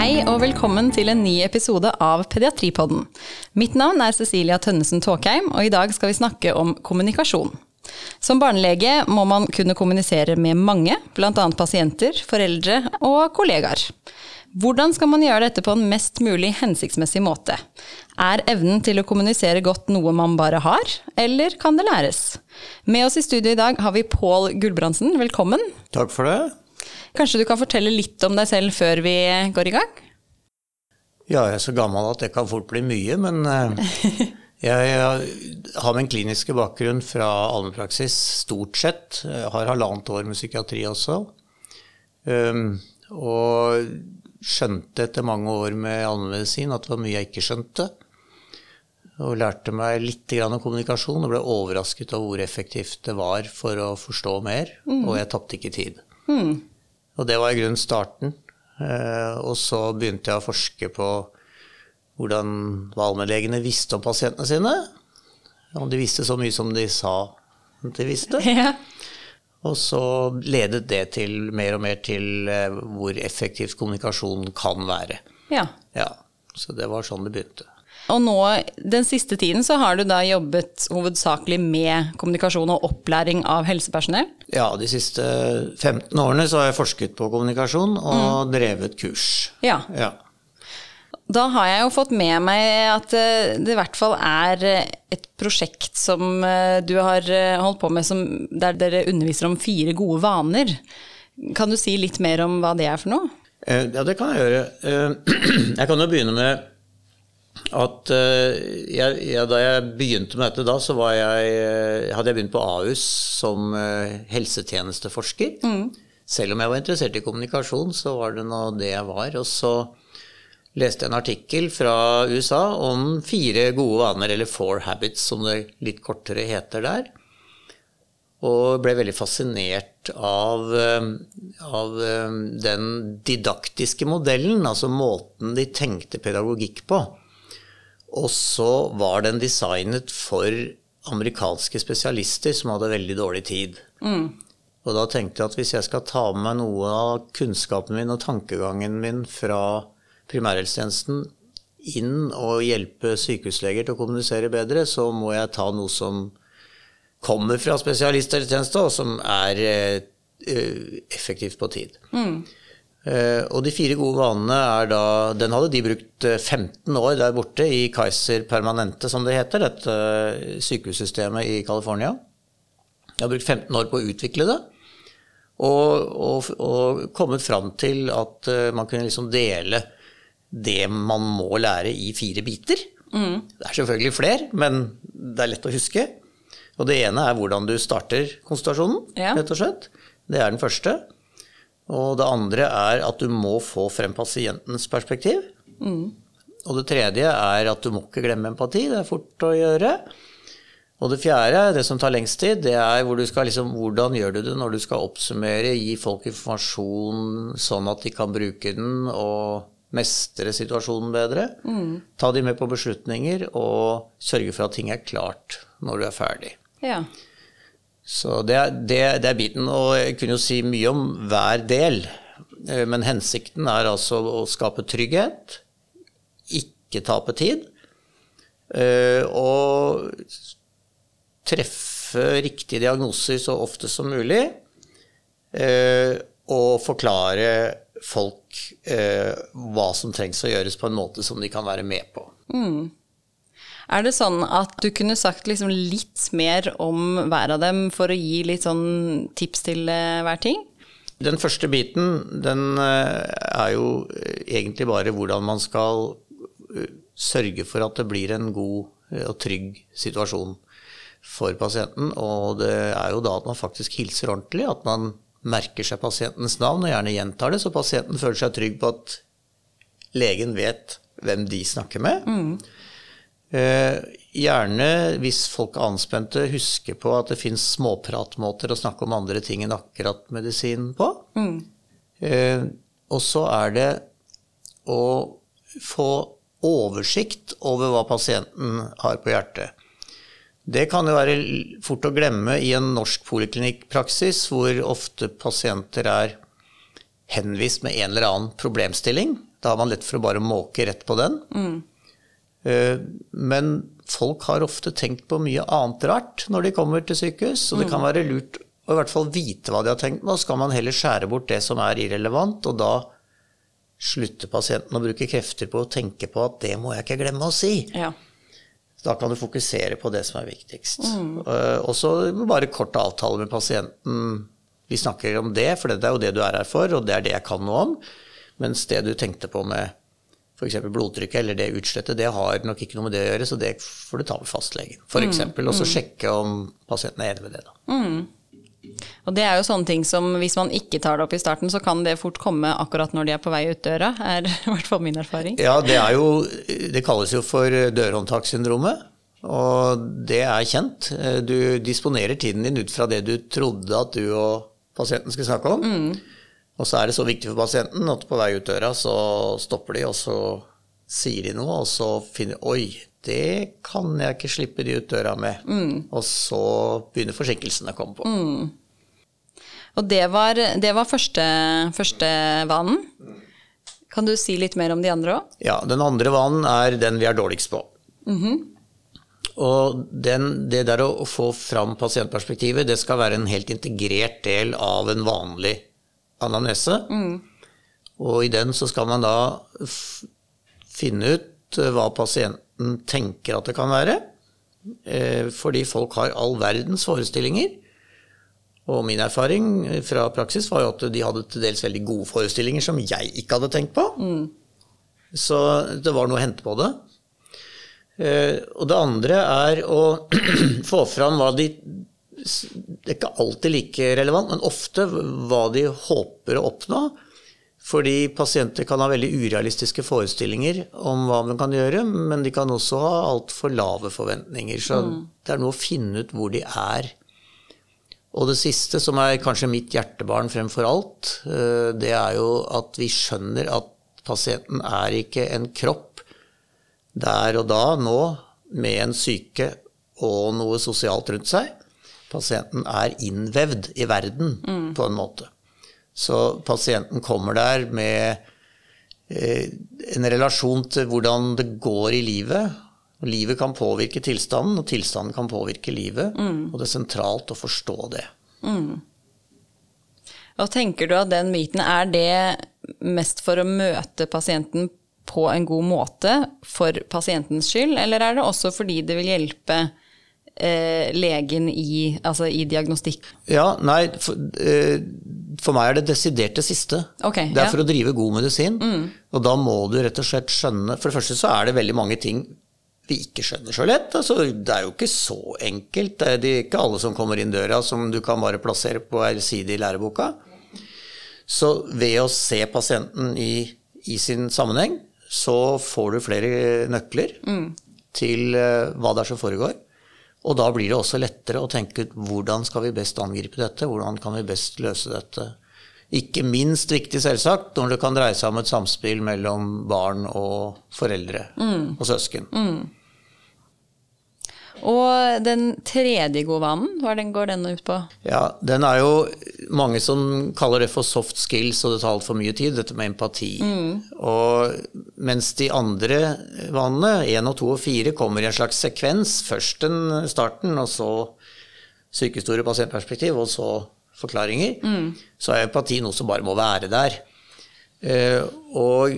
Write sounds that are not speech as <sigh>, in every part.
Hei og velkommen til en ny episode av Pediatripodden. Mitt navn er Cecilia Tønnesen Tåkheim, og i dag skal vi snakke om kommunikasjon. Som barnelege må man kunne kommunisere med mange, bl.a. pasienter, foreldre og kollegaer. Hvordan skal man gjøre dette på en mest mulig hensiktsmessig måte? Er evnen til å kommunisere godt noe man bare har, eller kan det læres? Med oss i studio i dag har vi Pål Gulbrandsen, velkommen. Takk for det. Kanskje du kan fortelle litt om deg selv før vi går i gang? Ja, jeg er så gammel at det kan fort bli mye, men eh, <laughs> jeg har min kliniske bakgrunn fra allmennpraksis stort sett. Jeg har halvannet år med psykiatri også. Um, og skjønte etter mange år med allmennmedisin at det var mye jeg ikke skjønte. Og lærte meg litt om kommunikasjon og ble overrasket over hvor effektivt det var for å forstå mer. Mm. Og jeg tapte ikke tid. Mm. Og det var i grunnen starten. Eh, og så begynte jeg å forske på hvordan allmennlegene visste om pasientene sine. Om de visste så mye som de sa de visste. <laughs> Ja. Og så ledet det til mer og mer til eh, hvor effektivt kommunikasjon kan være. Ja. ja. Så det var sånn det begynte. Og nå, den siste tiden så har du da jobbet hovedsakelig med kommunikasjon og opplæring av helsepersonell? Ja, de siste 15 årene så har jeg forsket på kommunikasjon og mm. drevet kurs. Ja. ja. Da har jeg jo fått med meg at eh, det i hvert fall er eh, et prosjekt som eh, du har holdt på med som, der dere underviser om fire gode vaner. Kan du si litt mer om hva det er for noe? Ja, det kan jeg gjøre. <clears throat> Jeg kan jo begynne med at jeg, jeg, da jeg begynte med dette, da så jeg, hadde jeg begynt på Ahus som helsetjenesteforsker. Mm. Selv om jeg var interessert i kommunikasjon, så var det nå det jeg var. Og så leste jeg en artikkel fra USA om fire gode vaner, eller four habits som det litt kortere heter der. Og ble veldig fascinert av, eh, av eh, den didaktiske modellen, altså måten de tenkte pedagogikk på. Og så var den designet for amerikanske spesialister som hadde veldig dårlig tid. Mm. Og da tenkte jeg at hvis jeg skal ta med meg noe av kunnskapen min og tankegangen min fra primærhelsetjenesten inn og hjelpe sykehusleger til å kommunisere bedre, så må jeg ta noe som kommer fra spesialisthelsetjeneste, og som er uh, effektivt på tid. Mm. Uh, og de fire gode vanene er da Den hadde de brukt 15 år der borte i Kaiser Permanente, som det heter, dette sykehussystemet i California. De har brukt 15 år på å utvikle det. Og, og, og kommet fram til at man kunne liksom dele det man må lære i fire biter. Mm. Det er selvfølgelig flere, men det er lett å huske. Og det ene er hvordan du starter konsultasjonen, ja. rett og slett. Det er den første. Og det andre er at du må få frem pasientens perspektiv. Mm. Og det tredje er at du må ikke glemme empati. Det er fort å gjøre. Og det fjerde, det som tar lengst tid, det er hvor liksom, hvordan gjør du det når du skal oppsummere, gi folk informasjon sånn at de kan bruke den, og mestre situasjonen bedre. Mm. Ta de med på beslutninger og sørge for at ting er klart når du er ferdig. Ja. Så det det, det er, biten. Og jeg kunne jo si mye om hver del. Eh, men hensikten er altså å skape trygghet, ikke tape tid, eh, og treffe riktige diagnoser så ofte som mulig, eh, og forklare folk hva som trengs å gjøres på en måte som de kan være med på. Mm. Er det sånn at du kunne sagt liksom litt mer om hver av dem for å gi litt sånn tips til eh, hver ting? Den første biten, den eh, er jo egentlig bare hvordan man skal eh, sørge for at det blir en god og trygg situasjon for pasienten. Og det er jo da at man faktisk hilser ordentlig, at man merker seg pasientens navn og gjerne gjentar det, så pasienten føler seg trygg på at legen vet hvem de snakker med. Mm. Eh, gjerne, hvis folk er anspente, huske på at det fins småpratmåter å snakke om andre ting enn akkurat medisin på. Mm. Eh, og så er det å få oversikt over hva pasienten har på hjertet. Det kan jo være fort å glemme i en norsk poliklinikkpraksis, hvor ofte pasienter er henvist med en eller annen problemstilling. Da har man lett for å bare måke rett på den. Eh, Men folk har ofte tenkt på mye annet rart når de kommer til sykehus, så det kan være lurt å i hvert fall vite hva de har tenkt. Så skal man heller skjære bort det som er irrelevant, og da slutter pasienten å bruke krefter på å tenke på at det må jeg ikke glemme å si. Ja. Da kan du fokusere på det som er viktigst. Mm. Og så bare kort avtale med pasienten. Vi snakker om det, for det er jo det du er her for, og det er det jeg kan noe om. Mens det du tenkte på med f.eks. blodtrykket eller det utslettet, det har nok ikke noe med det å gjøre, så det får du ta med fastlegen. f.eks. Og så sjekke om pasienten er enig med det. da. Og det er jo sånne ting som hvis man ikke tar det opp i starten, så kan det fort komme akkurat når de er på vei ut døra, er <laughs> i hvert fall min erfaring. Ja, det er jo Det kalles jo for dørhåndtakssyndromet. Og det er kjent. Du disponerer tiden din ut fra det du trodde at du og pasienten skulle snakke om. Og så er det så viktig for pasienten at på vei ut døra så stopper de, og så sier de noe, og så finner Oi, det kan jeg ikke slippe de ut døra med. Og så begynner forsinkelsene å komme på. Og det var, det var første, første vanen. Kan du si litt mer om de andre òg? Ja, den andre vanen er den vi er dårligst på. Og den, det der å få fram pasientperspektivet, det skal være en helt integrert del av en vanlig anamnese. Og i den så skal man da finne ut eh, hva pasienten tenker at det kan være. Eh, fordi folk har all verdens forestillinger. Og min erfaring fra praksis var jo at de hadde til dels veldig gode forestillinger som jeg ikke hadde tenkt på. Så det var noe å hente på det. Eh, og det andre er å <clears throat> få fram hva de Det er ikke alltid like relevant, men ofte hva de håper å oppnå. Fordi pasienter kan ha veldig urealistiske forestillinger om hva man kan gjøre, men de kan også ha altfor lave forventninger. Så det er noe å finne ut hvor de er. Og det siste, som er kanskje mitt hjertebarn fremfor alt, eh, det er jo at vi skjønner at pasienten er ikke en kropp der og da, nå, med en syke og noe sosialt rundt seg. Pasienten er innvevd i verden på en måte. Så pasienten kommer der med eh, en relasjon til hvordan det går i livet. Livet kan påvirke tilstanden, og tilstanden kan påvirke livet. Og det er sentralt å forstå det. Og tenker du at den myten, er det mest for å møte pasienten på en god måte for pasientens skyld, eller er det også fordi det vil hjelpe eh, legen i, altså i diagnostikk? Ja, nei, for, eh, for meg er det desidert det siste. Okay, det er ja. for å drive god medisin. Og da må du rett og slett skjønne For det første så er det veldig mange ting vi ikke skjønner så lett. Altså, det er jo ikke så enkelt. Det er er ikke alle som kommer inn døra som du kan bare plassere på ei side i læreboka. Så ved å se pasienten i, i sin sammenheng, så får du flere nøkler til eh, hva det er som foregår. Og da blir det også lettere å tenke ut hvordan skal vi best angripe dette, hvordan kan vi best løse dette. Ikke minst viktig, selvsagt, når det kan dreie seg om et samspill mellom barn og foreldre og søsken. Og den tredje gode vanen, hva den går den ut på? Ja, den er jo mange som kaller det for soft skills, og det tar altfor mye tid, dette med empati. Og mens de andre vanene, én og to og fire, kommer i en slags sekvens. Først den starten, og så sykehistorie, pasientperspektiv, og så forklaringer. Så er empati noe som bare må være der. Eh, og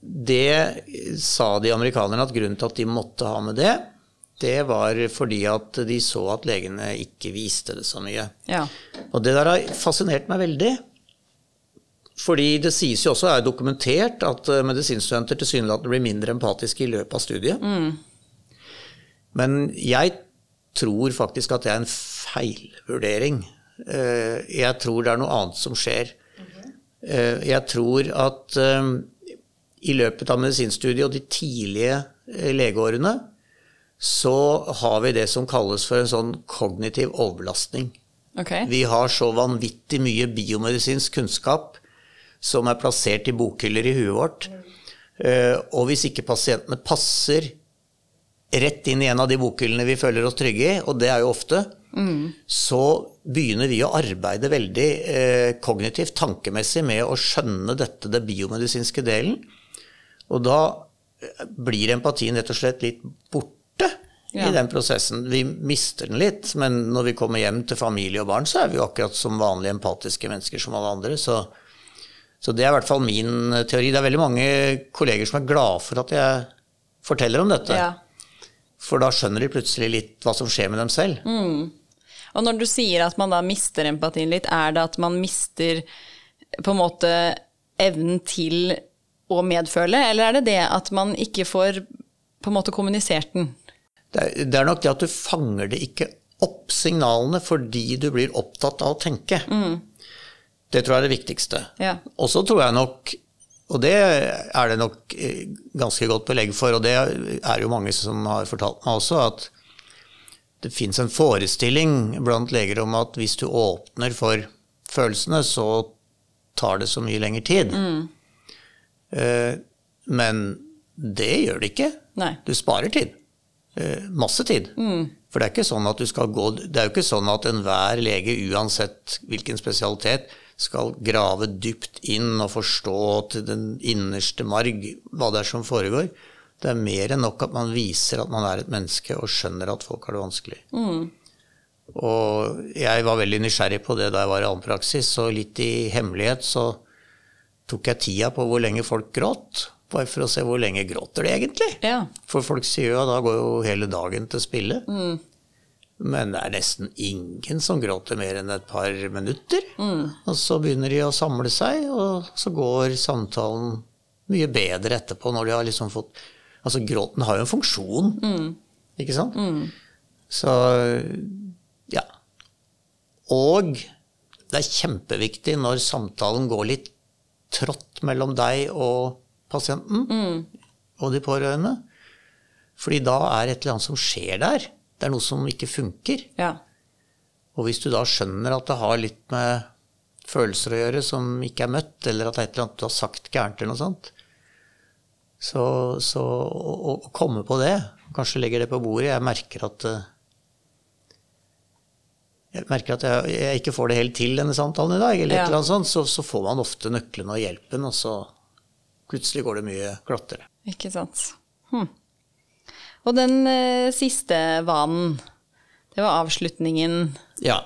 det sa de amerikanerne at grunnen til at de måtte ha med det, det var fordi at de så at legene ikke viste det så mye. Ja. Og det der har fascinert meg veldig. Fordi det sies jo også, er dokumentert, at eh, medisinstudenter tilsynelatende blir mindre empatiske i løpet av studiet. Men jeg tror faktisk at det er en feilvurdering. Eh, Jeg tror det er noe annet som skjer. Eh, Jeg tror at i løpet av medisinstudiet og de tidlige legeårene så har vi det som kalles for en sånn kognitiv overbelastning. Okay. Vi har så vanvittig mye biomedisinsk kunnskap som er plassert i bokhyller i huet vårt. Eh, Og hvis ikke pasientene passer rett inn i en av de bokhyllene vi føler oss trygge i, og det er jo ofte, så begynner vi å arbeide veldig eh, kognitivt, tankemessig, med å skjønne dette, det biomedisinske delen. Og da eh, blir empatien rett og slett litt borte Ja. i den prosessen. Vi mister den litt, men når vi kommer hjem til familie og barn, så er vi jo akkurat som vanlige empatiske mennesker som alle andre. Så, så det er i hvert fall min eh, teori. Det er veldig mange kolleger som er glade for at jeg forteller om dette. Ja. For da skjønner de plutselig litt hva som skjer med dem selv. Og når du sier at man da mister empatien litt, er det at man mister på en måte evnen til å medføle, eller er det det at man ikke får på en måte kommunisert den? Det er, nok det at du fanger det ikke opp signalene fordi du blir opptatt av å tenke. Det tror jeg er det viktigste. Ja. Og så tror jeg nok, og det er det nok eh, ganske godt belegg for, og det er jo mange som har fortalt meg også, at det fins en forestilling blant leger om at hvis du åpner for følelsene, så tar det så mye lengre tid. Mm. Men det gjør det ikke. Nei. Du sparer tid. Eh, Masse tid. For det er ikke sånn at du skal gå Det er jo ikke sånn at enhver lege, uansett hvilken spesialitet, skal grave dypt inn og forstå til den innerste marg hva det er som foregår. Det er mer enn nok at man viser at man er et menneske og skjønner at folk har det vanskelig. Og jeg var veldig nysgjerrig på det da jeg var i allmennpraksis, og litt i hemmelighet så tok jeg tida på hvor lenge folk gråt. Bare for å se hvor lenge gråter de egentlig. Ja. For folk sier jo at da går jo hele dagen til spille. Men det er nesten ingen som gråter mer enn et par minutter. Og så begynner de å samle seg, og så går samtalen mye bedre etterpå når de har liksom fått Altså gråten har jo en funksjon, ikke sant? Så ja. Og det er kjempeviktig når samtalen går litt trått mellom deg og pasienten og de pårørende. Fordi da er et eller annet som skjer der. Det er noe som ikke funker. Ja. Og hvis du da skjønner at det har litt med følelser å gjøre som ikke er møtt, eller at det er et eller annet du har sagt gærent eller noe sånt, så, så å, å komme på det, kanskje legger det på bordet Jeg merker at eh, jeg merker at jeg, jeg ikke får det helt til denne samtalen i dag, eller Ja. et eller annet sånt, så, så får man ofte nøklene og hjelpen, og så plutselig går det mye glattere. Ikke sant. Hm. Og den eh, siste vanen, det var avslutningen. Ja.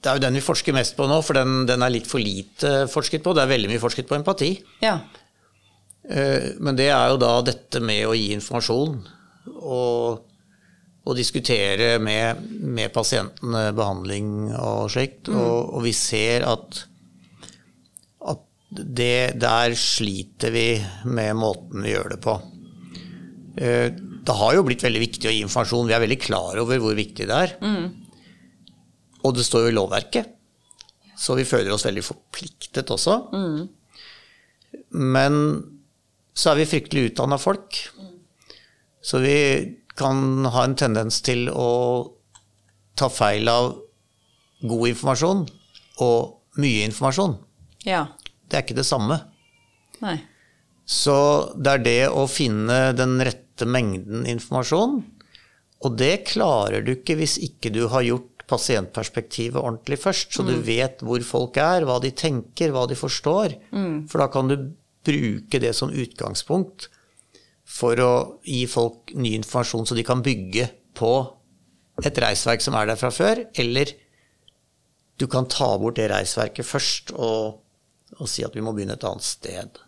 Det er jo den vi forsker mest på nå, for den, den er litt for lite forsket på. Det er veldig mye forsket på empati. Ja. Eh, Men det er jo da dette med å gi informasjon og, og diskutere med, med pasientene behandling og slikt. Og, og vi ser at det, der sliter vi med måten vi gjør det på. Eh, Det har jo blitt veldig viktig å gi informasjon. Vi er veldig klar over hvor viktig det er. Og det står jo i lovverket. Så vi føler oss veldig forpliktet også. Men så er vi fryktelig utdanna folk. Så vi kan ha en tendens til å ta feil av god informasjon og mye informasjon. Ja. Det er ikke det samme. Nei. Så det er det å finne den rette mengden informasjon, og det klarer du ikke hvis ikke du har gjort pasientperspektivet ordentlig først, så du vet hvor folk er, hva de tenker, hva de forstår. For da kan du bruke det som utgangspunkt for å gi folk ny informasjon, så de kan bygge på et reisverk som er der fra før, eller du kan ta bort det reisverket først og, og si at vi må begynne et annet sted.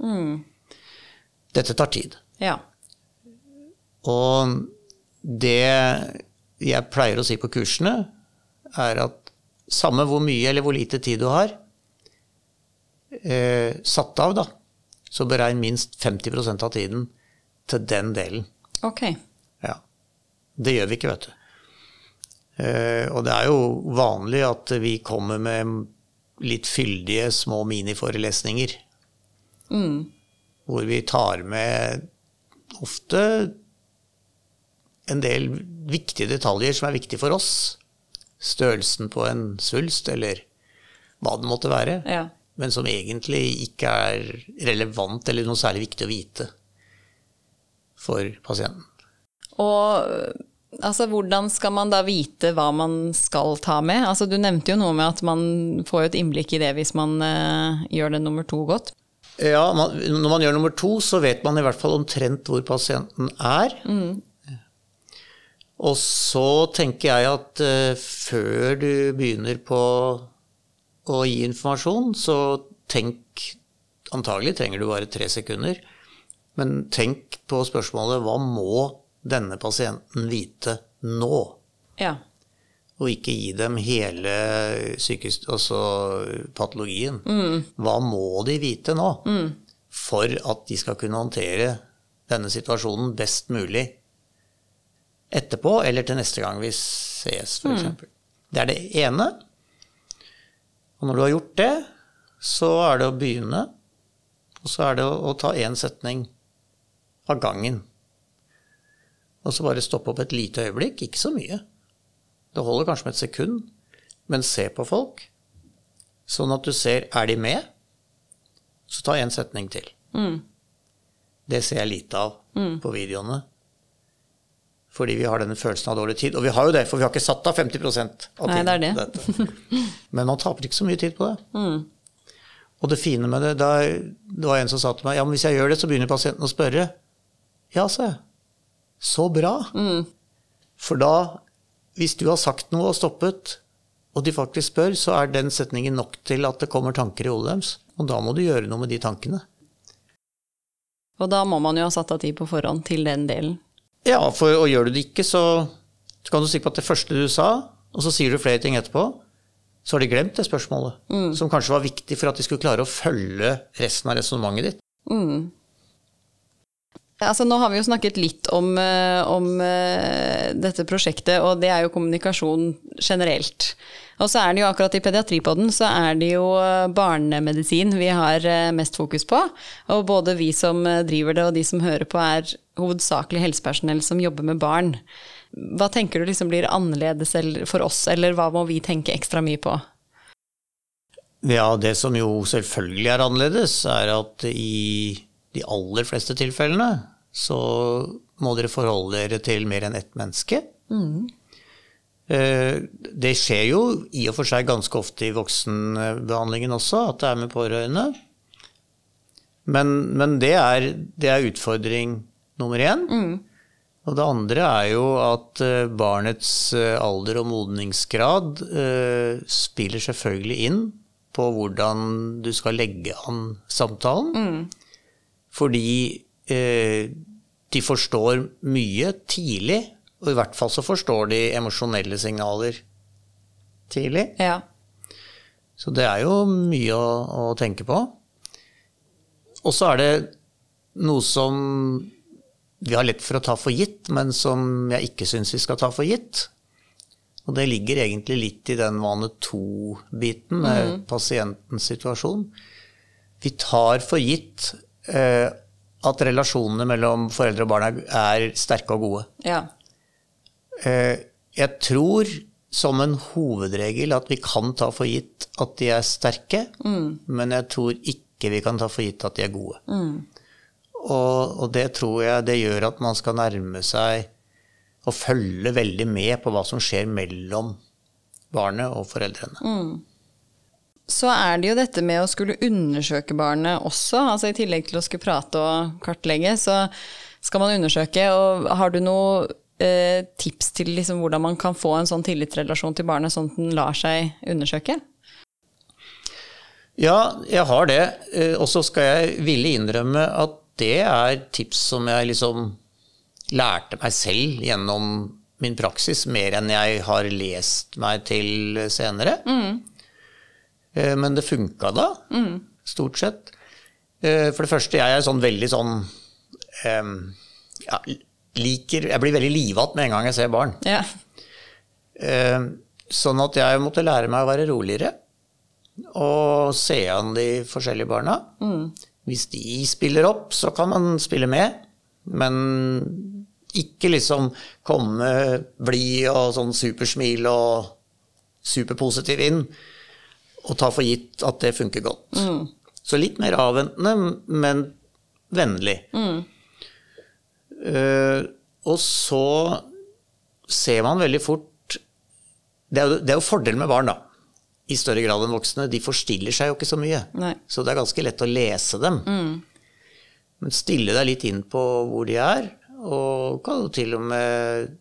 Dette tar tid. Ja. Og det jeg pleier å si på kursene, er at samme hvor mye eller hvor lite tid du har eh, satt av, da, så beregn minst 50% av tiden til den delen. Ok. Ja. Det gjør vi ikke, vet du. Eh, og det er jo vanlig at vi kommer med litt fyldige små miniforelesninger. Hvor vi tar med ofte en del viktige detaljer som er viktige for oss. Størrelsen på en svulst, eller hva det måtte være. Ja. Men som egentlig ikke er relevant eller noe særlig viktig å vite for pasienten. Og Altså, Hvordan skal man da vite hva man skal ta med? Altså, Du nevnte jo noe med at man får et innblikk i det hvis man uh, gjør det nummer to godt. Ja, man, Når man gjør nummer to, så vet man i hvert fall omtrent hvor pasienten er. Mm. Og så tenker jeg at uh, før du begynner på å gi informasjon, så tenk Antagelig trenger du bare tre sekunder. Men tenk på spørsmålet hva må denne pasienten vite nå? Ja. Og ikke gi dem hele psykisk, altså patologien. Mm. Hva må de vite nå mm. for at de skal kunne håndtere denne situasjonen best mulig etterpå, eller til neste gang vi ses, f.eks. Mm. Det er det ene. Og når du har gjort det, så er det å begynne. Og så er det å, å ta én setning av gangen. Og så bare stoppe opp et lite øyeblikk. Ikke så mye. Det holder kanskje med et sekund. Men se på folk, sånn at du ser er de med. Så ta én setning til. Mm. Det ser jeg lite av mm. på videoene fordi vi har denne følelsen av dårlig tid. Og vi har jo det, for vi har ikke satt av 50% av tiden. Nei, det er det. Dette. <laughs> Men man taper ikke så mye tid på det. Mm. Og det fine med det, da, det var en som sa til meg ja, men hvis jeg gjør det, så begynner pasienten å spørre. Ja, sa jeg. Så bra. Mm. For da, hvis du har sagt noe og stoppet, og de faktisk spør, så er den setningen nok til at det kommer tanker i hodet deres. Og da må du gjøre noe med de tankene. Og da må man jo ha satt av tid på forhånd til den delen. Ja, for og gjør du det ikke, så, så kan du si på at det første du sa, og så sier du flere ting etterpå, så har de glemt det spørsmålet. Mm. Som kanskje var viktig for at de skulle klare å følge resten av resonnementet ditt. Mm. Altså, nå har vi jo snakket litt om, eh, om, eh, dette prosjektet, og det er jo kommunikasjon generelt. Og så er det jo akkurat i pediatripodden så er det jo eh, barnemedisin vi har mest fokus på. Og både vi som driver det og de som hører på er hovedsakelig helsepersonell som jobber med barn. Hva tenker du liksom blir annerledes for oss, eller hva må vi tenke ekstra mye på? Ja, det som jo selvfølgelig er annerledes, er at i de aller fleste tilfellene så må dere forholde dere til mer enn ett menneske. Mm. Det skjer jo i og for seg ganske ofte i voksenbehandlingen også, at det er med pårørende. Men, men det, er, det, er, utfordring nummer én. Mm. Og det andre er jo at eh, barnets eh, alder og modningsgrad spiller selvfølgelig inn på hvordan du skal legge an samtalen. Mm. Fordi Eh, de forstår mye tidlig, og i hvert fall så forstår de emosjonelle signaler tidlig. Ja. Så det er jo mye å, å tenke på. Og så er det noe som vi har lett for å ta for gitt, men som jeg ikke syns vi skal ta for gitt. Og det ligger egentlig litt i den vane to-biten med mm. pasientens situasjon. Vi tar for gitt eh, at relasjonene mellom foreldre og barn er, er sterke og gode. Ja. Eh, jeg tror som en hovedregel at vi kan ta for gitt at de er sterke, mm. men jeg tror ikke vi kan ta for gitt at de er gode. Mm. Og, og, det tror jeg det gjør at man skal nærme seg og følge veldig med på hva som skjer mellom barnet og foreldrene. Mm så er det jo dette med å skulle undersøke barnet også. Altså I tillegg til å skulle prate og kartlegge, så skal man undersøke. Og har du noe eh, tips til liksom hvordan man kan få en sånn tillitsrelasjon til barnet, sånn at den lar seg undersøke? Ja, jeg har det. Eh, og så skal jeg ville innrømme at det er tips som jeg liksom lærte meg selv gjennom min praksis, mer enn jeg har lest meg til senere. Mm. Eh, men det funka da, mm. stort sett. Eh, for det første, jeg er sånn veldig sånn ja, liker Jeg blir veldig livatt med en gang jeg ser barn. Ja. Sånn at jeg måtte lære meg å være roligere og se an de forskjellige barna. Mm. Hvis de spiller opp, så kan man spille med, men ikke liksom komme blid og sånn supersmil og superpositiv inn og ta for gitt at det funker godt. Mm. Så litt mer avventende, men vennlig. Mm. Uh, og så ser man veldig fort Det er jo, det er jo fordelen med barn, da. I større grad enn voksne. De forstiller seg jo ikke så mye. Nei. Så det er ganske lett å lese dem. Men stille deg litt inn på hvor de er, og kan jo til og med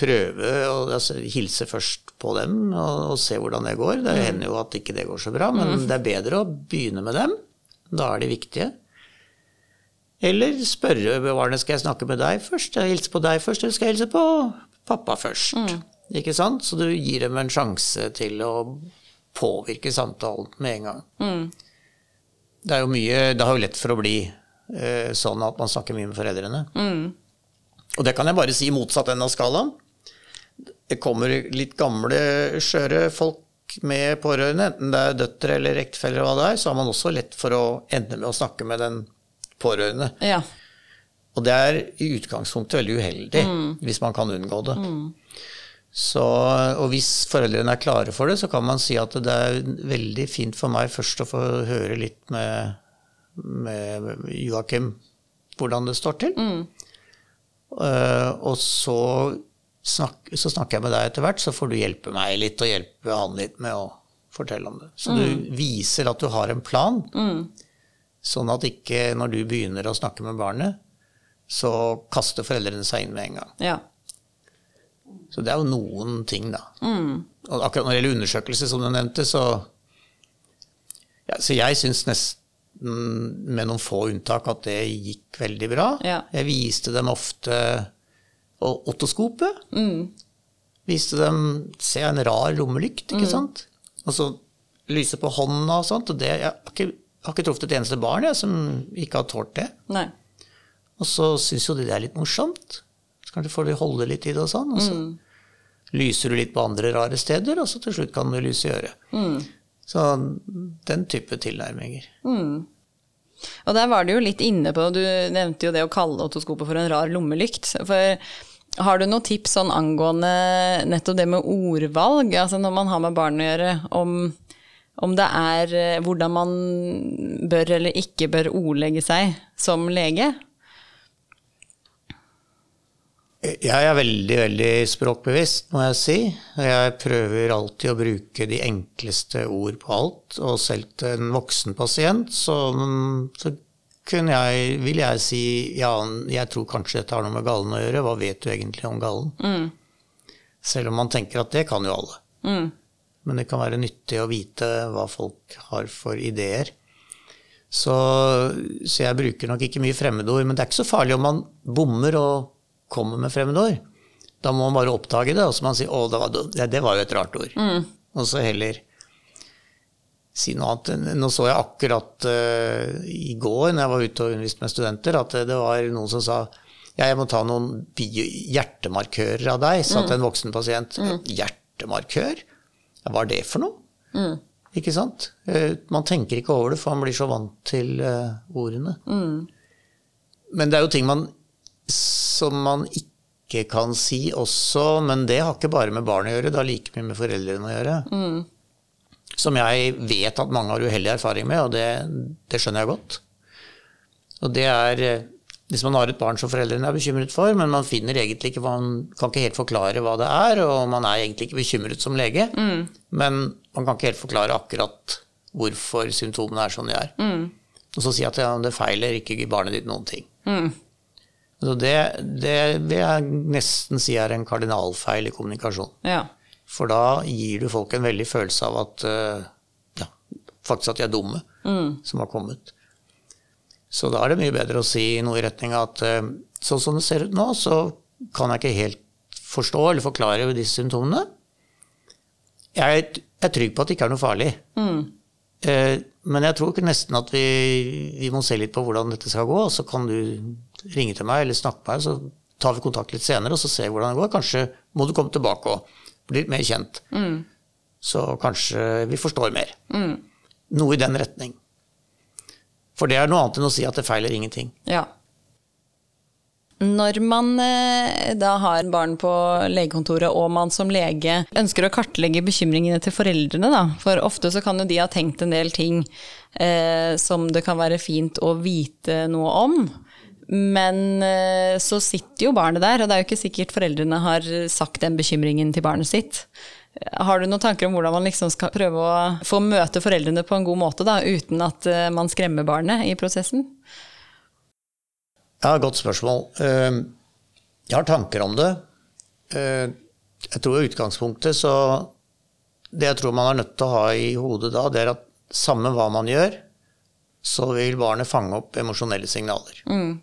prøve å altså, hilse først på dem og, og se hvordan det går. Det hender jo at ikke det går så bra, men det er bedre å begynne med dem. Da er de viktige. Eller spørre barnet skal jeg snakke med deg først, skal jeg hilse på deg først, eller skal jeg hilse på pappa først? Ikke sant? Så du gir dem en sjanse til å påvirke samtalen med en gang. Det er jo mye, det har jo lett for å bli eh, sånn at man snakker mye med foreldrene. Og det kan jeg bare si motsatt enden av skalaen. Det kommer litt gamle, skjøre folk med pårørende, enten det er døtre eller ektefeller hva det er, så har man også lett for å ende med å snakke med den pårørende. Ja. Og det er i utgangspunktet veldig uheldig, hvis man kan unngå det. Så, og hvis foreldrene er klare for det, så kan man si at det er veldig fint for meg først å få høre litt med, med Joakim hvordan det står til. Eh, og så, snak, så snakker jeg med deg etter hvert, så får du hjelpe meg litt, og hjelpe han litt med å fortelle om det. Så du viser at du har en plan, sånn at ikke når du begynner å snakke med barnet, så kaster foreldrene seg inn med en gang. ja. Så det er jo noen ting, da. Og akkurat når det gjelder undersøkelse, som du nevnte, så ja, Så jeg syns nesten, med noen få unntak, at det gikk veldig bra. Ja. Jeg viste dem ofte og otoskopet. Viste dem Se en rar lommelykt, ikke sant? Og så lyse på hånda og sånt. Og det, jeg har ikke, har ikke truffet et eneste barn jeg, som ikke har tålt det. Nei. Og så syns jo de det er litt morsomt. Så kanskje får de holde litt i det og sånn. Og så lyser du litt på andre rare steder, og så til slutt kan du lyse i øret. Så den type tilnærminger. Og der var du jo litt inne på, du nevnte jo det å kalle otoskopet for en rar lommelykt. For har du noen tips sånn angående nettopp det med ordvalg, altså når man har med barn å gjøre, om, om det er eh, hvordan man bør eller ikke bør ordlegge seg som lege? Jeg er veldig, veldig språkbevisst, må jeg si. Jeg prøver alltid å bruke de enkleste ord på alt. Og selv til en voksen pasient så, så kunne jeg, vil jeg si ja, jeg tror kanskje dette har noe med gallen å gjøre. Hva vet du egentlig om gallen? Selv om man tenker at det kan jo alle. Men det kan være nyttig å vite hva folk har for ideer. Så, så jeg bruker nok ikke mye fremmedord. Men det er ikke så farlig om man bommer og kommer med fremmedord. Da må man bare oppdage det, og så må man si 'å, det var, det var jo et rart ord'. Og så heller si noe annet. Nå så jeg akkurat uh, i går, når jeg var ute og underviste med studenter, at det var noen som sa ja, jeg må ta noen hjertemarkører av deg, sa til en voksen pasient. Hjertemarkør? Ja, hva er det for noe? Ikke sant? Uh, man tenker ikke over det, for man blir så vant til uh, ordene. Men det er jo ting man, som man ikke kan si også, men det har ikke bare med barn å gjøre, det har like mye med foreldrene å gjøre. Som jeg vet at mange har uheldig erfaring med, og det, det skjønner jeg godt. Og det er eh, hvis man har et barn som foreldrene er bekymret for, men man finner egentlig ikke, man kan ikke helt forklare hva det er, og man er egentlig ikke bekymret som lege, men man kan ikke helt forklare akkurat hvorfor symptomene er som de er. Og så si at ja, det feiler ikke barnet ditt noen ting. Så det, det vil jeg nesten si er en kardinalfeil i kommunikasjon. Ja. For da gir du folk en veldig følelse av at eh, ja, faktisk at de er dumme som har kommet. Så da er det mye bedre å si noe i retning av at eh, sånn som det ser ut nå, så kan jeg ikke helt forstå eller forklare disse symptomene. Jeg er trygg på at det ikke er noe farlig. Eh, Men jeg tror nesten at vi, vi må se litt på hvordan dette skal gå, og så kan du ringe til meg eller snakke med meg, så tar vi kontakt litt senere og så ser vi hvordan det går. Kanskje må du komme tilbake og bli litt mer kjent. Så kanskje vi forstår mer. Noe i den retning. For det er noe annet enn å si at det feiler ingenting. Ja. Når man eh, da har barn på legekontoret, og man som lege ønsker å kartlegge bekymringene til foreldrene, da, for ofte så kan jo de ha tenkt en del ting eh, som det kan være fint å vite noe om, Men eh, så sitter jo barnet der, og det er jo ikke sikkert foreldrene har sagt den bekymringen til barnet sitt. Har du noen tanker om hvordan man liksom skal prøve å få møte foreldrene på en god måte, da, uten at eh, man skremmer barnet i prosessen? Ja, godt spørsmål. Eh, jeg har tanker om det. Jeg tror i utgangspunktet så Det jeg tror man er nødt til å ha i hodet da, det er at samme hva man gjør, så vil barnet fange opp emosjonelle signaler. Mm.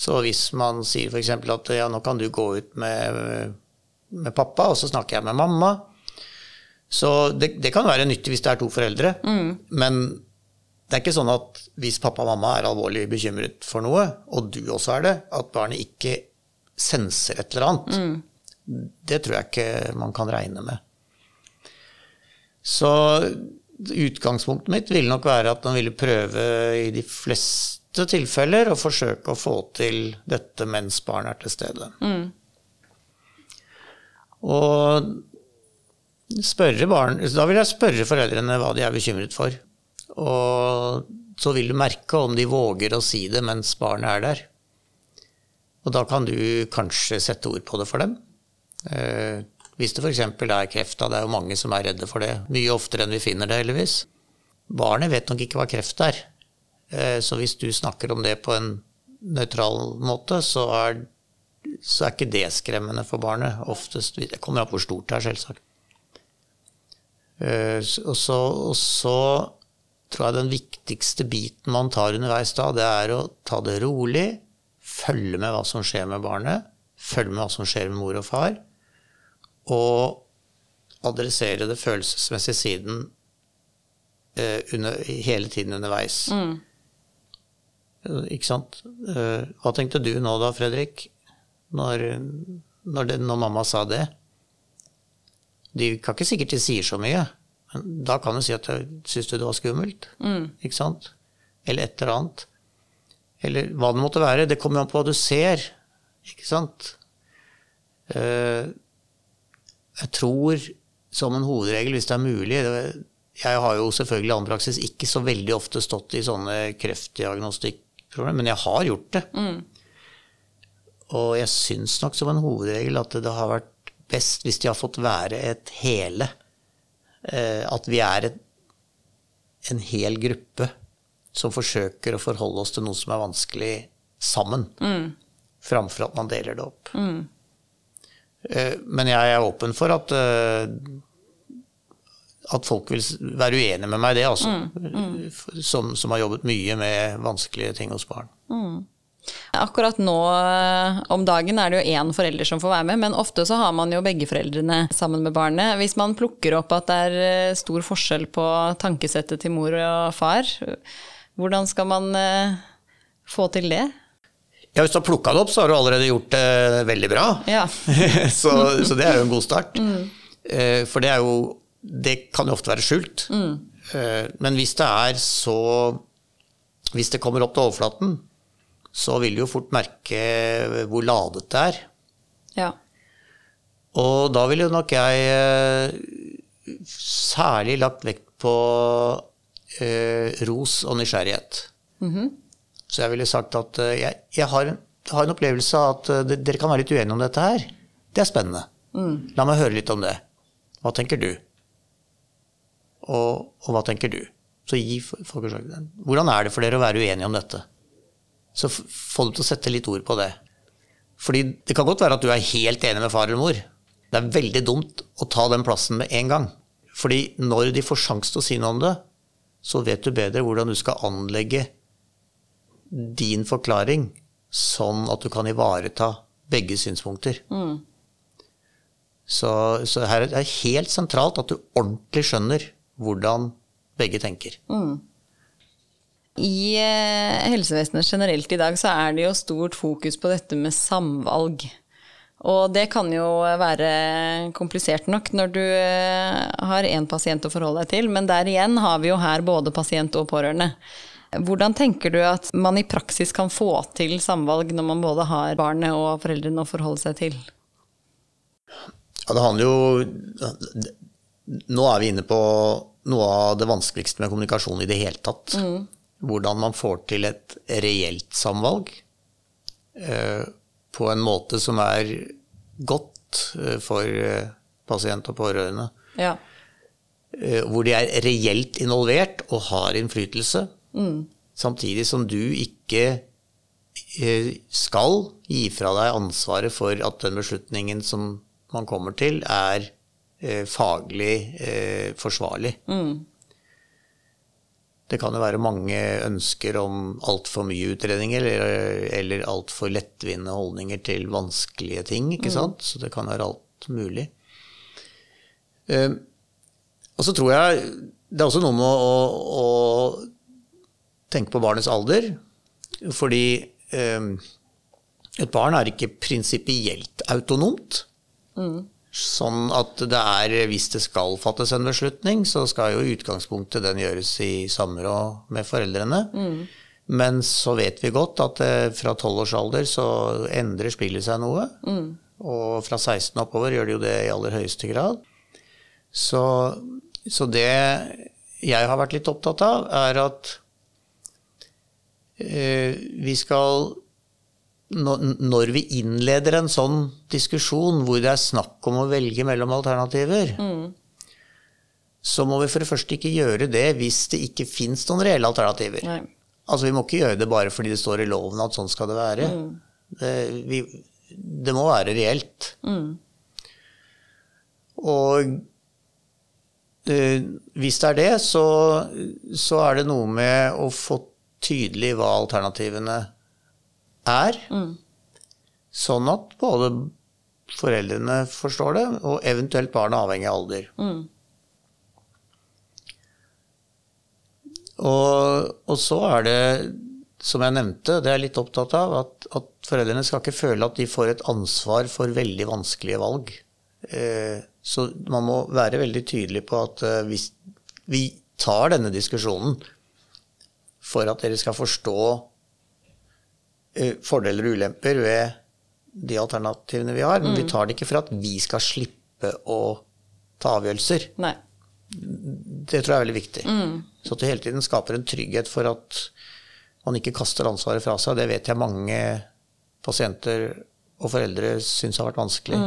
Så hvis man sier f.eks. at ja, nå kan du gå ut med, med, pappa, og så snakker jeg med mamma, så det, det kan være nyttig hvis det er to foreldre. Mm. Men det er ikke sånn at hvis pappa og mamma er alvorlig bekymret for noe, og du også er det, at barnet ikke senser et eller annet. Mm. Det tror jeg ikke man kan regne med. Så utgangspunktet mitt ville nok være at man ville prøve i de fleste tilfeller å forsøke å få til dette mens barnet er til stede. Mm. Og barn, da vil jeg spørre foreldrene hva de er bekymret for. Og så vil du merke om de våger å si det mens barnet er der. Og da kan du kanskje sette ord på det for dem. Eh, hvis det f.eks. er kreft, det er jo mange som er redde for det. Mye oftere enn vi finner det, heldigvis. Barnet vet nok ikke hva kreft er. Eh, så hvis du snakker om det på en nøytral måte, så er, så er ikke det skremmende for barnet. Oftest, Det kommer an på hvor stort det er, selvsagt. Eh, og så, og så tror jeg den viktigste biten man tar underveis da, det er å ta det rolig, følge med hva som skjer med barnet, følge med hva som skjer med mor og far og adressere det følelsesmessige siden eh, under, hele tiden underveis. Mm. Ikke sant? Eh, hva tenkte du nå da, Fredrik, når, når, det, når mamma sa det? De kan ikke sikkert de sier så mye, men da kan du si at syns du det var skummelt? Mm. Ikke sant? Eller et eller annet. Eller hva det måtte være. Det kommer an på hva du ser. Ikke sant? Uh, jeg tror som en hovedregel, hvis det er mulig Jeg har jo selvfølgelig annen praksis ikke så veldig ofte stått i sånne kreftdiagnostikkproblemer, men jeg har gjort det. Mm. Og jeg syns nok som en hovedregel at det har vært best hvis de har fått være et hele. Eh, at vi er et, en hel gruppe som forsøker å forholde oss til noe som er vanskelig, sammen. Mm. Framfor at man deler det opp. Mm. Eh, men jeg er åpen for at, eh, at folk vil være uenige med meg i det, altså. Mm, mm. Som, som, har jobbet mye med vanskelige ting hos barn. Mm. Akkurat nå eh, om dagen er det jo én forelder som får være med, men ofte så har man jo begge foreldrene sammen med barnet. Hvis man plukker opp at det er stor forskjell på tankesettet til mor og far, hvordan skal man få til det? Ja, Hvis du har plukka det opp, så har du allerede gjort det veldig bra. Ja. <laughs> så, så, det er jo en god start. Mm. Eh, for det er jo Det kan jo ofte være skjult. Mm. Eh, men hvis det er så Hvis det kommer opp til overflaten, så vil du jo fort merke hvor ladet det er. Ja. Og da ville nok jeg eh, særlig lagt vekt på eh, ros og nysgjerrighet. Mm -hmm. Så jeg ville sagt at jeg, jeg har, har, en opplevelse av at dere kan være litt uenige om dette her. Det er spennende. Mm. La meg høre litt om det. Hva tenker du? Og, og hva tenker du? Så gi folk Hvordan er det for dere å være uenige om dette? Så få dem til å sette litt ord på det. Fordi det kan godt være at du er helt enig med far eller mor. Det er veldig dumt å ta den plassen med en gang. Fordi når de får sjanse til å si noe om det, så vet du bedre hvordan du skal anlegge din forklaring sånn at du kan ivareta begge synspunkter. Mm. Så, så, her er det helt sentralt at du ordentlig skjønner hvordan begge tenker. Mm. I eh, helsevesenet generelt i dag så er det jo stort fokus på dette med samvalg. Og det kan jo være komplisert nok når du eh, har én pasient å forholde deg til, men der igjen har vi jo her både pasient og pårørende. Hvordan tenker du at man i praksis kan få til samvalg når man både har barnet og foreldrene å forholde seg til? Ja, det handler jo Nå er vi inne på noe av det vanskeligste med kommunikasjon i det hele tatt. Mm. Hvordan man får til et reelt samvalg. eh, på en måte som er godt eh, for eh, pasient og pårørende. Ja. Eh, hvor de er reelt involvert og har innflytelse. Samtidig som du ikke eh, skal gi fra deg ansvaret for at den beslutningen som man kommer til, er eh, faglig eh, forsvarlig. Det kan jo være mange ønsker om altfor mye utredninger eller, eller altfor lettvinte holdninger til vanskelige ting. ikke sant? Så det kan være alt mulig. Eh, og så tror jeg det er også noe med å, å tenke på barnets alder. Fordi eh, et barn er ikke prinsipielt autonomt. Sånn at det er, hvis det skal fattes en beslutning, så skal jo utgangspunktet den gjøres i samråd med foreldrene. Men så vet vi godt at eh, fra 12 års så endrer spillet seg noe. Og fra 16 oppover gjør det jo det i aller høyeste grad. Så, så det jeg har vært litt opptatt av, er at eh, vi skal når, vi innleder en sånn diskusjon hvor det er snakk om å velge mellom alternativer, så må vi for det første ikke gjøre det hvis det ikke fins noen reelle alternativer. Nei. Altså Vi må ikke gjøre det bare fordi det står i loven at sånn skal det være. Det, vi, det må være reelt. Og øh, hvis det er det, så, så er det noe med å få tydelig hva alternativene er. Sånn at både foreldrene forstår det, og eventuelt barna avhengig av alder. Og, og så er det, som jeg nevnte, det er jeg litt opptatt av, at, at foreldrene skal ikke føle at de får et ansvar for veldig vanskelige valg. Eh, så man må være veldig tydelig på at eh, hvis vi tar denne diskusjonen for at dere skal forstå fordeler og ulemper ved de alternativene vi har, men vi tar det ikke for at vi skal slippe å ta avgjørelser. Nei. Det tror jeg er veldig viktig. Så at du hele tiden skaper en trygghet for at man ikke kaster ansvaret fra seg. Det vet jeg mange pasienter og foreldre syns har vært vanskelig.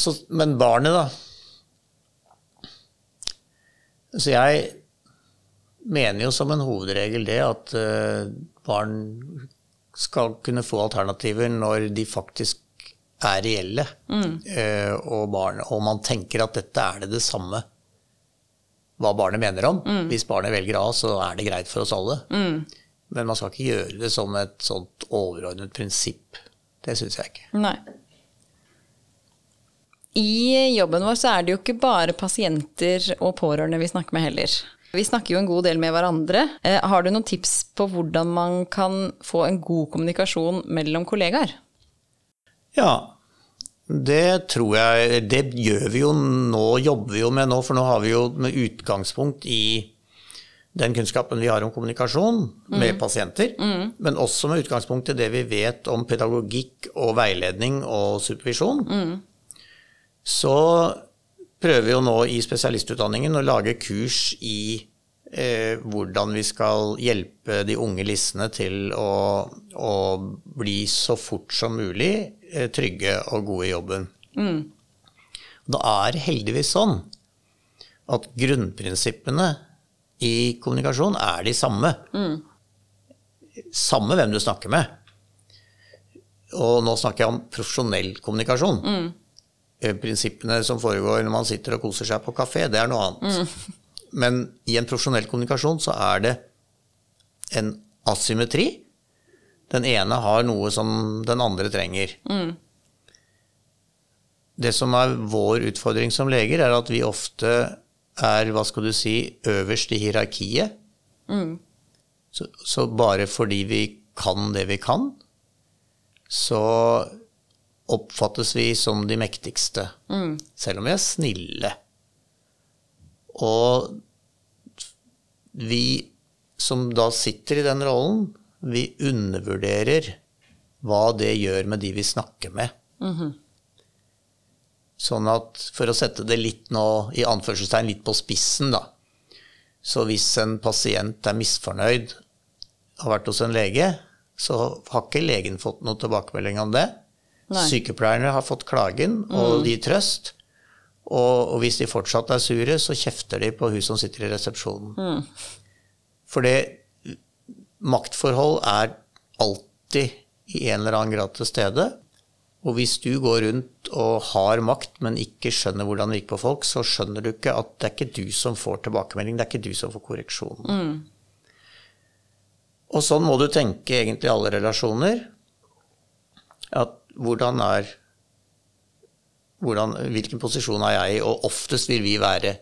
Så, men barnet, da. Så jeg mener jo som en hovedregel det at eh, barn skal kunne få alternativer når de faktisk er reelle. mm. og, barn, og man tenker at dette er det det samme hva barnet mener om. Hvis barnet velger A, så er det greit for oss alle. Men man skal ikke gjøre det som et sånt overordnet prinsipp. Det syns jeg ikke. Nei. I jobben vår så er det jo ikke bare pasienter og pårørende vi snakker med heller. Vi snakker jo en god del med hverandre. Eh, har du noen tips på hvordan man kan få en god kommunikasjon mellom kollegaer? Ja, det tror jeg Det gjør vi jo nå, jobber vi jo med nå, for nå har vi jo med utgangspunkt i den kunnskapen vi har om kommunikasjon med pasienter, men også med utgangspunkt i det vi vet om pedagogikk og veiledning og supervisjon. Så prøver jo nå i spesialistutdanningen å lage kurs i eh, hvordan vi skal hjelpe de unge lissene til å, å bli så fort som mulig eh, trygge og gode i jobben. Da er heldigvis sånn at grunnprinsippene i kommunikasjon er de samme. Samme hvem du snakker med. Og nå snakker jeg om profesjonell kommunikasjon. Eh, Prinsippene som foregår når man sitter og koser seg på kafé, det er noe annet. Men i en profesjonell kommunikasjon så er det en asymmetri. Den ene har noe som den andre trenger. Det som er vår utfordring som leger, er at vi ofte er, hva skal du si, øverst i hierarkiet. Så, så bare fordi vi kan det vi kan, så oppfattes vi som de mektigste. Selv om vi er snille. Og vi som da sitter i den rollen, vi undervurderer hva det gjør med de vi snakker med. Sånn at, for å sette det litt nå, i anførselstegn litt på spissen, da. Så hvis en pasient er misfornøyd, har vært hos en lege, så har ikke legen fått noen tilbakemelding om det. Nei. Sykepleierne har fått klagen, og de trøst. Og, og hvis de fortsatt er sure, så kjefter de på hun som sitter i resepsjonen. For det maktforhold er alltid i en eller annen grad til stede. Og hvis du går rundt og har makt, men ikke skjønner hvordan det virker på folk, så skjønner du ikke at det er ikke du som får tilbakemelding, det er ikke du som får korreksjon. Og sånn må du tenke egentlig i alle relasjoner. At hvordan er hvordan, Hvilken posisjon er jeg i? Og oftest vil vi være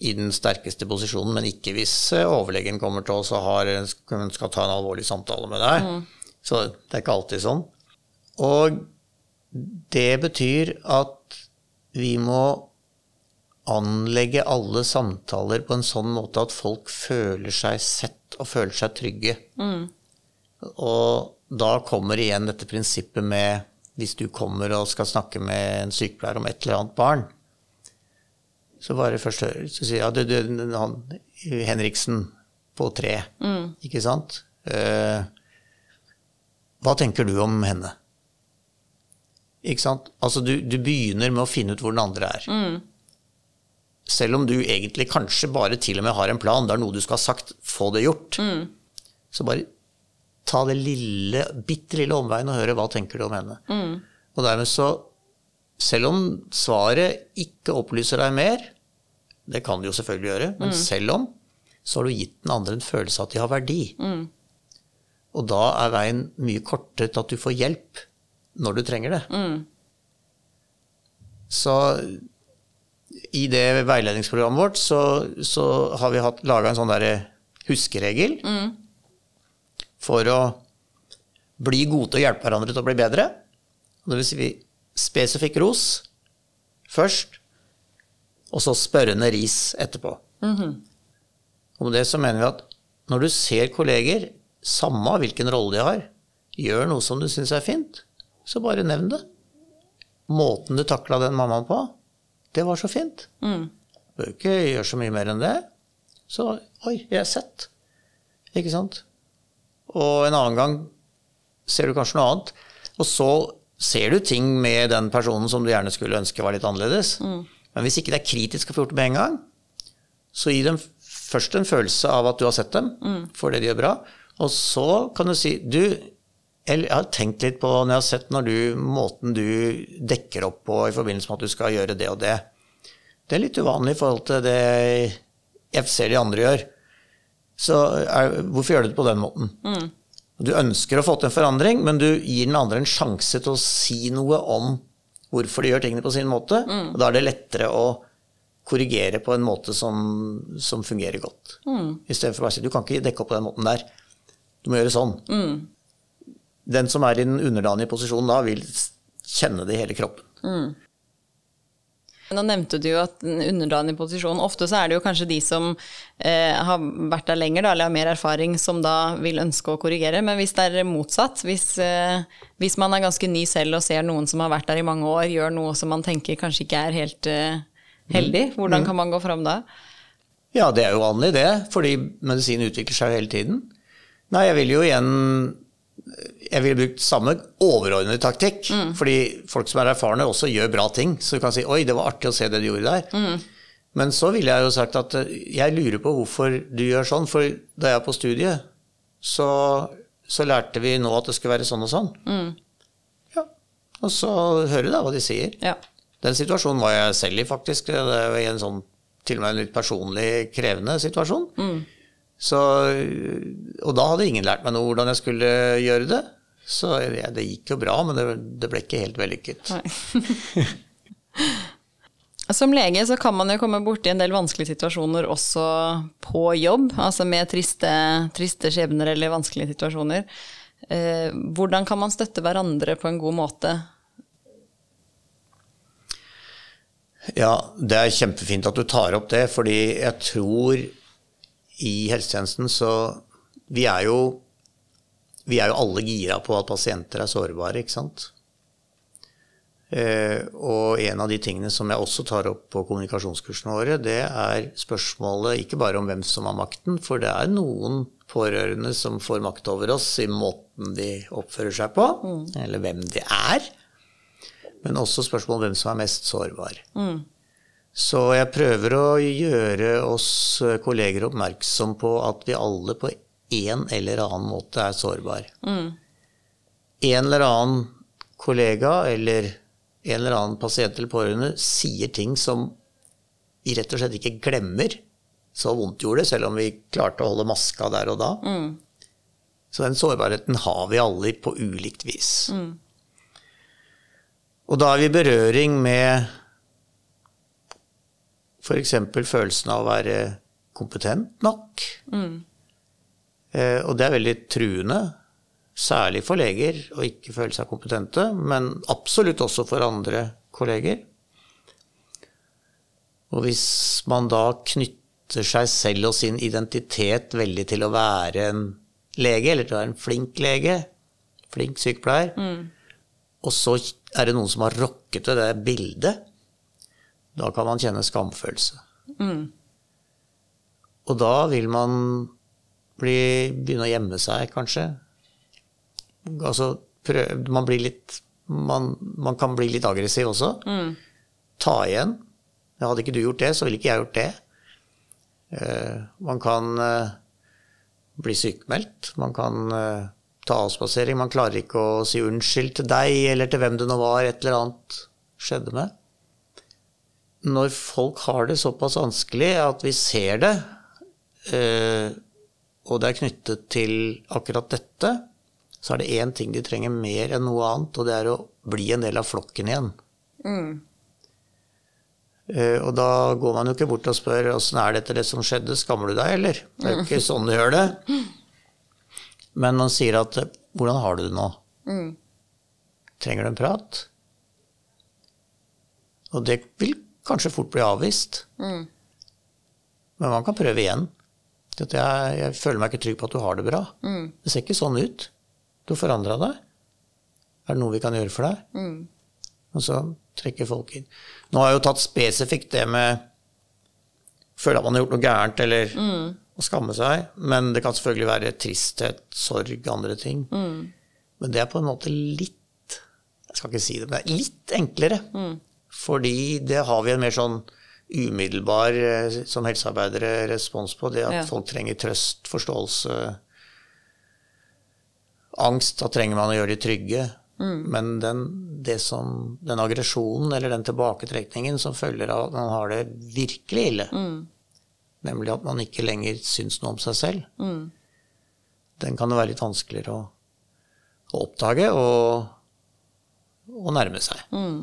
i den sterkeste posisjonen, men ikke hvis eh, overlegen kommer til oss og har, skal ta en alvorlig samtale med deg. Så det er ikke alltid sånn. Og det betyr at vi må anlegge alle samtaler på en sånn måte at folk føler seg sett og føler seg trygge. Og da kommer igjen dette prinsippet med hvis du kommer og skal snakke med en sykepleier om et eller annet barn, så bare først hører så sier ja, du, du, han Henriksen på tre, ikke sant? Eh, hva tenker du om henne? Ikke sant? Altså, du, du begynner med å finne ut hvor den andre er. Selv om du egentlig kanskje bare til og med har en plan, det er noe du skal ha sagt, få det gjort. Så bare ta det lille, bitte lille omveien og høre hva tenker du om henne. Og dermed så, selv om svaret ikke opplyser deg mer, det kan det jo selvfølgelig gjøre, men selv om, så har du gitt den andre en følelse av at de har verdi. Og da er veien mye kortere til at du får hjelp når du trenger det. Så i det veiledningsprogrammet vårt så, så har vi laga en sånn derre huskeregel for å bli gode til å hjelpe hverandre til å bli bedre. Og det vil si spesifikk ros først, og så spørrende ris etterpå. Og med det så mener vi at når du ser kolleger, samme hvilken rolle de har, gjør noe som du syns er fint, så bare nevn det. Måten du takla den mammaen på, det var så fint. Du bør ikke gjøre så mye mer enn det. Så oi, jeg er sett. Ikke sant? Og en annen gang ser du kanskje noe annet. Og så ser du ting med den personen som du gjerne skulle ønske var litt annerledes. Men hvis ikke det er kritisk å få gjort det med en gang, så gi dem først en følelse av at du har sett dem for det de gjør bra. Og så kan du si du, jeg har tenkt litt på når jeg har sett når du, måten du dekker opp på i forbindelse med at du skal gjøre det og det. Det er litt uvanlig i forhold til det jeg ser de andre gjør. Så er, hvorfor gjør du det på den måten? Du ønsker å få til en forandring, men du gir den andre en sjanse til å si noe om hvorfor de gjør tingene på sin måte. Og da er det lettere å korrigere på en måte som, som fungerer godt. Mm. Istedenfor bare å si du kan ikke dekke opp på den måten der. Du må gjøre sånn. Den som er i den underdanige posisjonen da, vil kjenne det i hele kroppen. Nå nevnte du jo at underdanig posisjon Ofte så er det jo kanskje de som eh, har vært der lenger, da, eller har mer erfaring, som da vil ønske å korrigere. Men hvis det er motsatt, hvis, eh, hvis man er ganske ny selv og ser noen som har vært der i mange år, gjør noe som man tenker kanskje ikke er helt eh, heldig, hvordan kan man gå fram da? Ja, det er jo vanlig det, fordi medisin utvikler seg hele tiden. Nei, jeg vil jo igjen jeg ville brukt samme overordnede taktikk. Fordi folk som er erfarne, også gjør bra ting. Så du kan si 'oi, det var artig å se det du gjorde der'. Men så ville jeg jo sagt at eh, jeg lurer på hvorfor du gjør sånn. For da jeg var på studiet, så, så lærte vi nå at det skulle være sånn og sånn. Ja. Og så hører du da hva de sier. Ja. Den situasjonen var jeg selv i, faktisk. Det var i en sånn til og med en litt personlig krevende situasjon. Så, og da hadde ingen lært meg noe hvordan jeg skulle gjøre det. Så ja, det gikk jo bra, men det, det ble ikke helt vellykket. <laughs> Som lege så kan man jo komme borti en del vanskelige situasjoner også på jobb, altså med triste, triste skjebner eller vanskelige situasjoner. Eh, hvordan kan man støtte hverandre på en god måte? Ja, det er kjempefint at du tar opp det, fordi jeg tror i helsetjenesten så Vi er jo, vi er jo alle gira på at pasienter er sårbare, ikke sant? Eh, og en av de tingene som jeg også tar opp på kommunikasjonskursene våre, det er spørsmålet ikke bare om hvem som har makten, for det er noen pårørende som får makt over oss i måten de oppfører seg på, mm. eller hvem de er. Men også spørsmålet om hvem som er mest sårbar. Mm. Så jeg prøver å gjøre oss kolleger oppmerksom på at vi alle på en eller annen måte er sårbar. Mm. En eller annen kollega eller en eller annen pasient eller pårørende sier ting som vi rett og slett ikke glemmer. Så vondt gjorde det, selv om vi klarte å holde maska der og da. Mm. Så den sårbarheten har vi alle på ulikt vis. Mm. Og da er vi i berøring med f.eks. følelsen av å være kompetent nok. Mm. Eh, og det er veldig truende. Særlig for leger å ikke føle seg kompetente, men absolutt også for andre kolleger. Og hvis man da knytter seg selv og sin identitet veldig til å være en lege, eller til å være en flink lege, flink sykepleier, mm. og så er det noen som har rokket ved det bildet, da kan man kjenne skamfølelse. Mm. Og da vil man bli, begynne å gjemme seg, kanskje altså, prøv, man, litt, man, man, kan bli litt aggressiv også. Mm. Ta igjen. Hadde ikke du gjort det, så ville ikke jeg gjort det. Uh, man kan uh, bli sykemeldt. Man kan uh, ta avspasering. Man klarer ikke å si unnskyld til deg eller til hvem det nå var et eller annet skjedde med. Når folk har det såpass vanskelig at vi ser det, og det er knyttet til akkurat dette, så er det én ting de trenger mer enn noe annet, og det er å bli en del av flokken igjen. Mm. Uh, og da går man jo ikke bort og spør åssen er dette det som skjedde, skammer du deg, eller? Det er jo ikke sånn du gjør det. Men man sier at hvordan har du det nå? Mm. Trenger du en prat? Og det vil kanskje fort bli avvist. Mm. Men man kan prøve igjen. Jeg, jeg, føler meg ikke trygg på at du har det bra. Mm. Det ser ikke sånn ut. Du har forandra deg. Er det noe vi kan gjøre for deg? Mm. Og så trekker folk inn. Nå har jeg jo tatt spesifikt det med Føle at man har gjort noe gærent, eller mm. å skamme seg. Men det kan selvfølgelig være tristhet, sorg, andre ting. Mm. Men det er på en måte litt Jeg skal ikke si det, men det er litt enklere. Fordi det har vi en mer sånn umiddelbar, eh, som helsearbeidere, respons på. Det at ja. folk trenger trøst, forståelse Angst, da trenger man å gjøre de trygge. Mm. Men den, som, den, aggresjonen eller den tilbaketrekningen som følger av at man har det virkelig ille, mm. nemlig at man ikke lenger syns noe om seg selv, mm. den kan det være litt vanskeligere å, å oppdage og, og, nærme seg. Mm.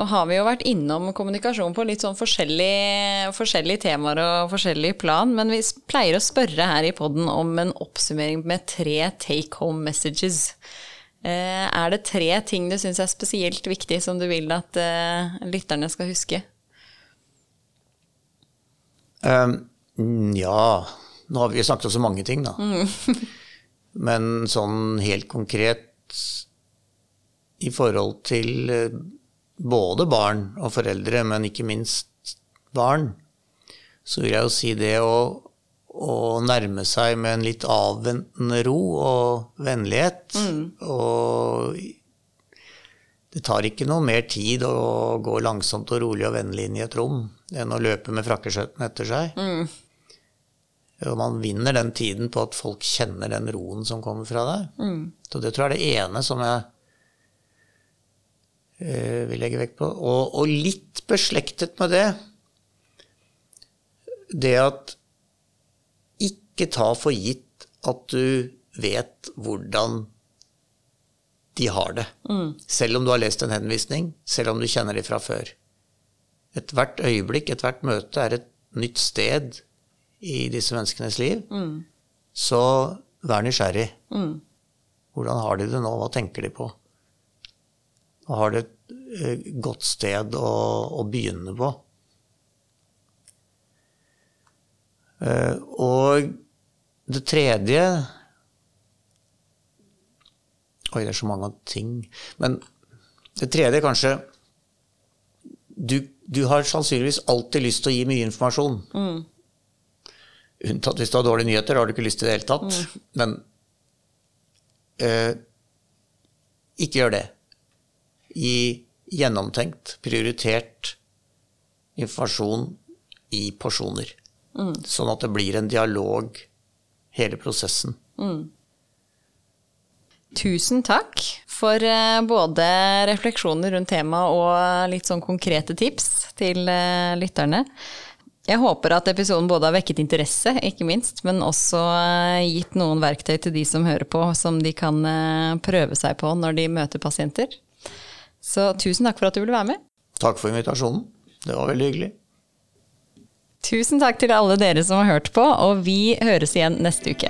Nå har vi jo vært innom kommunikasjon på litt sånn forskjellige, forskjellige temaer og forskjellig plan, men vi pleier å spørre her i poden om en oppsummering med tre take home messages. Eh, er det tre ting du syns er spesielt viktig, som du vil at uh, lytterne skal huske? Um, ja Nå har vi snakket om så mange ting, da. Mm. <laughs> men sånn helt konkret i forhold til uh, både barn og foreldre, men ikke minst barn, så vil jeg jo si det å, å nærme seg med en litt avventende ro og vennlighet. Mm. Og det tar ikke noe mer tid å gå langsomt og rolig og vennlig inn i et rom enn å løpe med frakkeskjøtten etter seg. Mm. Og man vinner den tiden på at folk kjenner den roen som kommer fra deg. Mm. Så det tror jeg er det ene som jeg vi legger vekt på. Og, og, litt beslektet med det det at ikke ta for gitt at du vet hvordan de har det. Mm. Selv om du har lest en henvisning, selv om du kjenner de fra før. Ethvert øyeblikk, ethvert møte er et nytt sted i disse menneskenes liv. Mm. Så vær nysgjerrig. Mm. Hvordan har de det nå? Hva tenker de på? Og har det et eh, godt sted å, å begynne på. Eh, og det tredje Oi, det er så mange ting. Men det tredje kanskje du, du har sannsynligvis alltid lyst til å gi mye informasjon. Mm. Unntatt hvis du har dårlige nyheter, har du ikke lyst til det i det hele tatt. Mm. Men eh, ikke gjør det. Gi gjennomtenkt, prioritert informasjon i porsjoner. Mm. Sånn at det blir en dialog, hele prosessen. Mm. Tusen takk for eh, både refleksjoner rundt temaet og litt sånn konkrete tips til eh, lytterne. Jeg håper at episoden både har vekket interesse, ikke minst, men også eh, gitt noen verktøy til de som hører på, som de kan prøve seg på når de møter pasienter. Så tusen takk for at du ville være med. Takk for invitasjonen. Det var veldig hyggelig. Tusen takk til alle dere som har hørt på, og vi høres igjen neste uke.